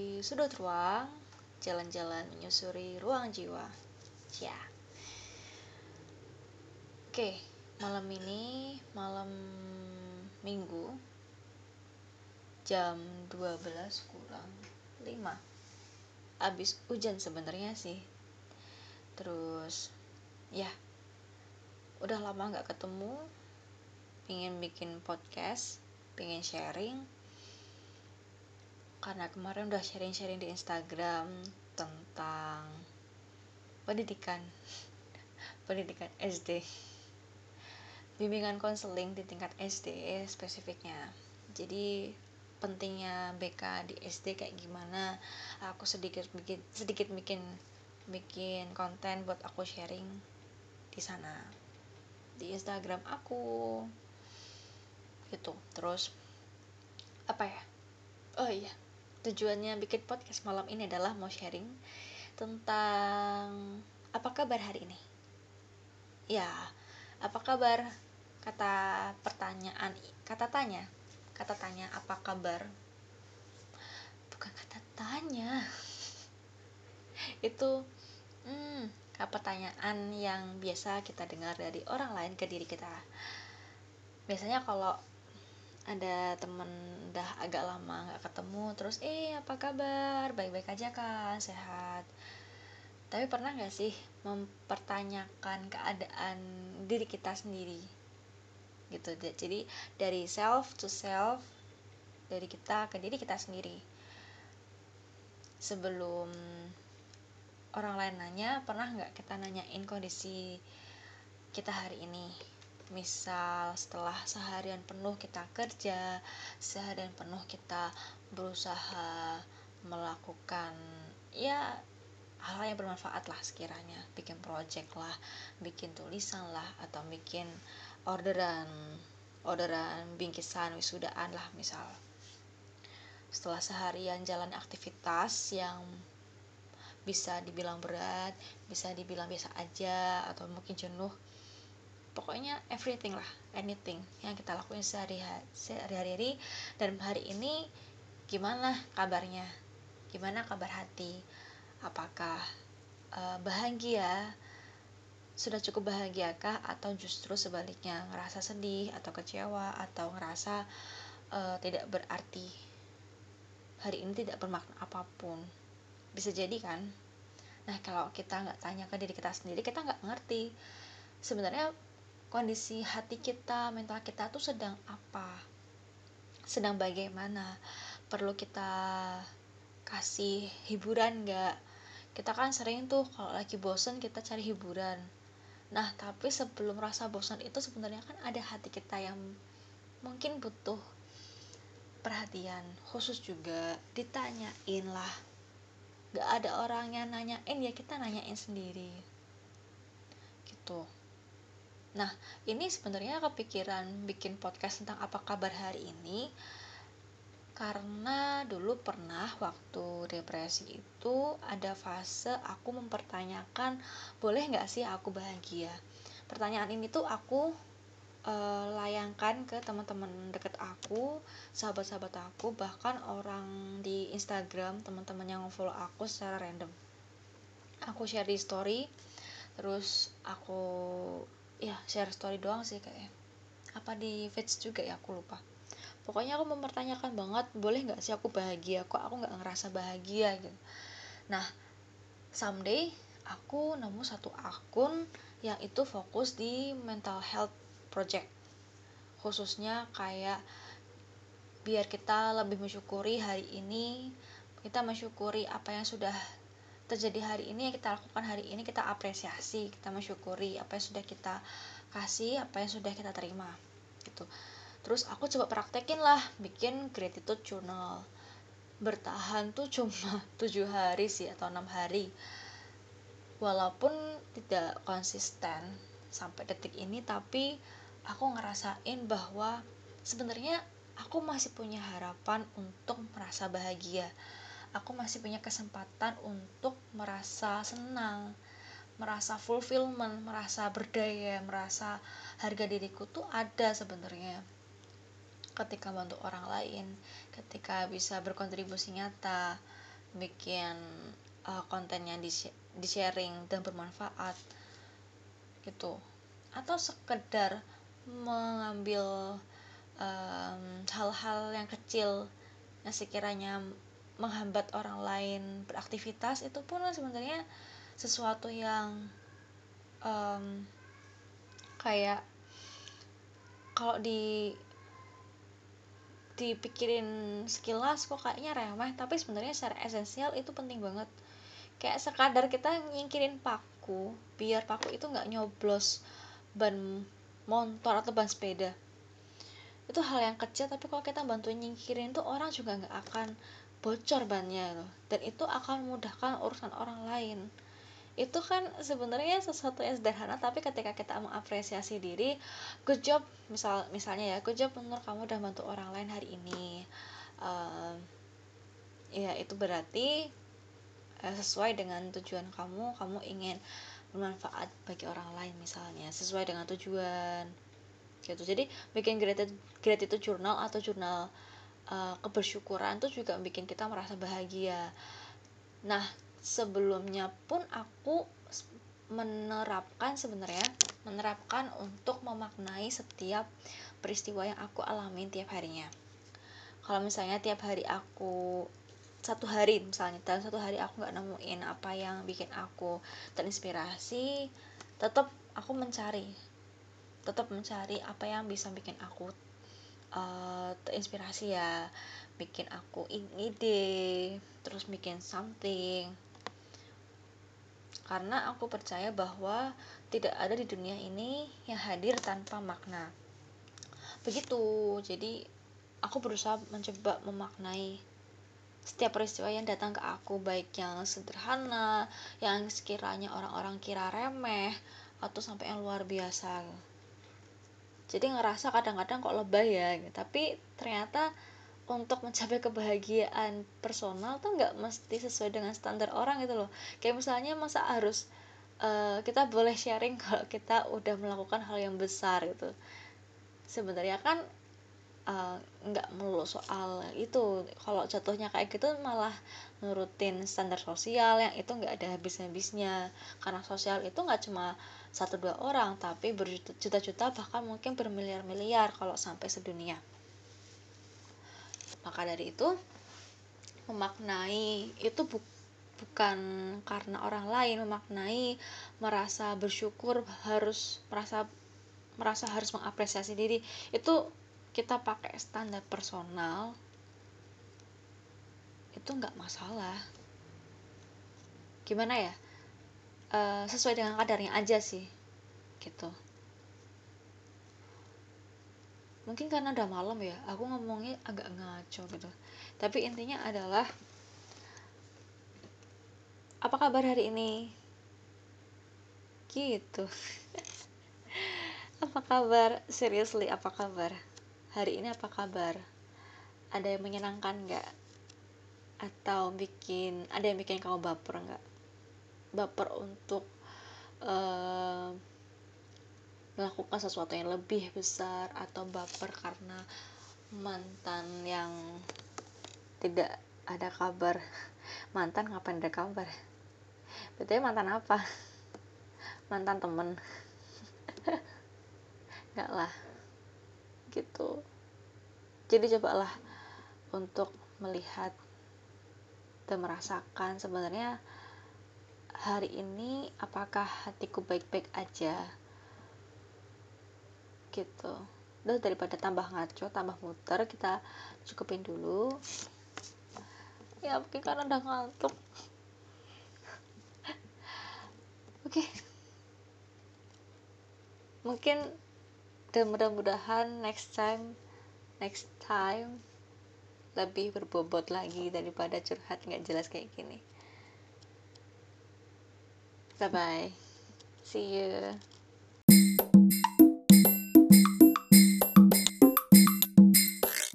di sudut ruang jalan-jalan menyusuri ruang jiwa. Ya. Oke, malam ini malam Minggu jam 12 kurang 5. Abis hujan sebenarnya sih. Terus ya udah lama nggak ketemu ingin bikin podcast pengen sharing karena kemarin udah sharing-sharing di Instagram tentang pendidikan pendidikan SD bimbingan konseling di tingkat SD spesifiknya. Jadi pentingnya BK di SD kayak gimana aku sedikit bikin sedikit bikin bikin konten buat aku sharing di sana. Di Instagram aku. Gitu. Terus apa ya? Oh iya tujuannya bikin podcast malam ini adalah mau sharing tentang apa kabar hari ini. Ya apa kabar? Kata pertanyaan kata tanya. Kata tanya apa kabar? Bukan kata tanya. Itu hmm, pertanyaan yang biasa kita dengar dari orang lain ke diri kita. Biasanya kalau ada temen udah agak lama nggak ketemu terus eh apa kabar? Baik-baik aja kan sehat. Tapi pernah nggak sih mempertanyakan keadaan diri kita sendiri? Gitu jadi dari self to self dari kita ke diri kita sendiri. Sebelum orang lain nanya pernah nggak kita nanyain kondisi kita hari ini misal setelah seharian penuh kita kerja seharian penuh kita berusaha melakukan ya hal yang bermanfaat lah sekiranya. Bikin project lah bikin tulisan lah atau bikin orderan orderan bingkisan wisudaan lah misal. Setelah seharian jalan aktivitas yang bisa dibilang berat bisa dibilang biasa aja atau mungkin jenuh pokoknya everything lah anything yang kita lakuin sehari-hari dan hari ini gimana kabarnya? Gimana kabar hati? Apakah uh, bahagia? Sudah cukup bahagiakah? Atau justru sebaliknya ngerasa sedih atau kecewa atau ngerasa uh, tidak berarti hari ini tidak bermakna apa pun? Bisa jadi kan? Nah kalau kita nggak tanya ke diri kita sendiri kita nggak ngerti. Sebenarnya kondisi hati kita, mental kita tuh sedang apa? Sedang bagaimana? Perlu kita kasih hiburan nggak? Kita kan sering tuh kalau lagi bosen kita cari hiburan. Nah, tapi sebelum rasa bosan itu sebenarnya kan ada hati kita yang mungkin butuh perhatian khusus juga ditanyain lah gak ada orang yang nanyain ya kita nanyain sendiri gitu Nah, ini sebenarnya kepikiran bikin podcast tentang apa kabar hari ini karena dulu pernah waktu depresi itu ada fase aku mempertanyakan boleh nggak sih aku bahagia. Pertanyaan ini tuh aku e, layangkan ke teman-teman deket aku, sahabat-sahabat aku, bahkan orang di Instagram, teman-teman yang follow aku secara random. Aku share di story, terus aku ya share story doang sih kayak apa di feeds juga ya aku lupa. Pokoknya aku mempertanyakan banget boleh nggak sih aku bahagia? Kok aku nggak ngerasa bahagia gitu? Nah someday aku nemu satu akun yang itu fokus di mental health project. Khususnya kayak biar kita lebih mensyukuri hari ini kita mensyukuri apa yang sudah terjadi hari ini yang kita lakukan hari ini kita apresiasi kita mensyukuri apa yang sudah kita kasih apa yang sudah kita terima gitu. Terus aku coba praktekin lah bikin gratitude journal. Bertahan tuh cuma tujuh hari sih atau enam hari. Walaupun tidak konsisten sampai detik ini tapi aku ngerasain bahwa sebenarnya aku masih punya harapan untuk merasa bahagia aku masih punya kesempatan untuk merasa senang merasa fulfillment merasa berdaya merasa harga diriku tuh ada sebenarnya. Ketika bantu orang lain ketika bisa berkontribusi nyata bikin uh, kontennya di, di sharing dan bermanfaat gitu. Atau sekedar mengambil hal-hal um, yang kecil yang sekiranya menghambat orang lain beraktivitas itu pun sebenarnya sesuatu yang um, kayak kalau di dipikirin sekilas kok kayaknya remeh tapi sebenarnya secara esensial itu penting banget. Kayak sekadar kita nyingkirin paku biar paku itu nggak nyoblos ban motor atau ban sepeda. Itu hal yang kecil tapi kalau kita bantuin nyingkirin tuh orang juga nggak akan bocor bannya loh dan itu akan memudahkan urusan orang lain. Itu kan sebenarnya sesuatu yang sederhana tapi ketika kita mengapresiasi diri good job misal misalnya ya good job menurut kamu udah bantu orang lain hari ini. Uh, ya itu berarti uh, sesuai dengan tujuan kamu kamu ingin bermanfaat bagi orang lain misalnya sesuai dengan tujuan. Gitu. Jadi bikin gratitude gratitude jurnal atau jurnal uh, kebersyukuran itu juga bikin kita merasa bahagia. Nah sebelumnya pun aku menerapkan sebenarnya menerapkan untuk memaknai setiap peristiwa yang aku alami tiap harinya. Kalau misalnya tiap hari aku satu hari misalnya dalam satu hari aku nggak nemuin apa yang bikin aku terinspirasi tetap aku mencari tetap mencari apa yang bisa bikin aku uh, terinspirasi ya bikin aku ide terus bikin something karena aku percaya bahwa tidak ada di dunia ini yang hadir tanpa makna. Begitu, jadi aku berusaha mencoba memaknai setiap peristiwa yang datang ke aku, baik yang sederhana, yang sekiranya orang-orang kira remeh, atau sampai yang luar biasa. Jadi ngerasa kadang-kadang kok lebay ya, tapi ternyata untuk mencapai kebahagiaan personal tuh nggak mesti sesuai dengan standar orang gitu loh. Kayak misalnya masa harus uh, kita boleh sharing kalau kita udah melakukan hal yang besar gitu. Sebenarnya kan uh, nggak melulu soal itu. Kalau jatuhnya kayak gitu malah nurutin standar sosial yang itu nggak ada habis-habisnya. Karena sosial itu nggak cuma satu dua orang tapi berjuta-juta bahkan mungkin bermiliar-miliar kalau sampai sedunia. Maka dari itu memaknai itu bu bukan karena orang lain memaknai merasa bersyukur harus merasa merasa harus mengapresiasi diri. Itu kita pakai standar personal itu nggak masalah. Gimana ya? E, sesuai dengan kadarnya aja sih gitu. Mungkin karena udah malam ya aku ngomongnya agak ngaco gitu. Tapi intinya adalah apa kabar hari ini? Gitu. Apa kabar? Seriously apa kabar hari ini apa kabar? Ada yang menyenangkan nggak? Atau bikin ada yang bikin kamu baper nggak? Baper untuk uh, melakukan sesuatu yang lebih besar atau baper karena mantan yang tidak ada kabar. Mantan ngapain ada kabar? Betul mantan apa? Mantan temen. Nggak lah gitu. Jadi cobalah untuk melihat dan merasakan sebenarnya hari ini apakah hatiku baik-baik aja? Gitu. Udah daripada tambah ngaco tambah muter kita cukupin dulu. Ya mungkin karena udah ngantuk. Oke. Okay. mungkin dan mudah-mudahan next time next time lebih berbobot lagi daripada curhat nggak jelas kayak gini. Bye bye see you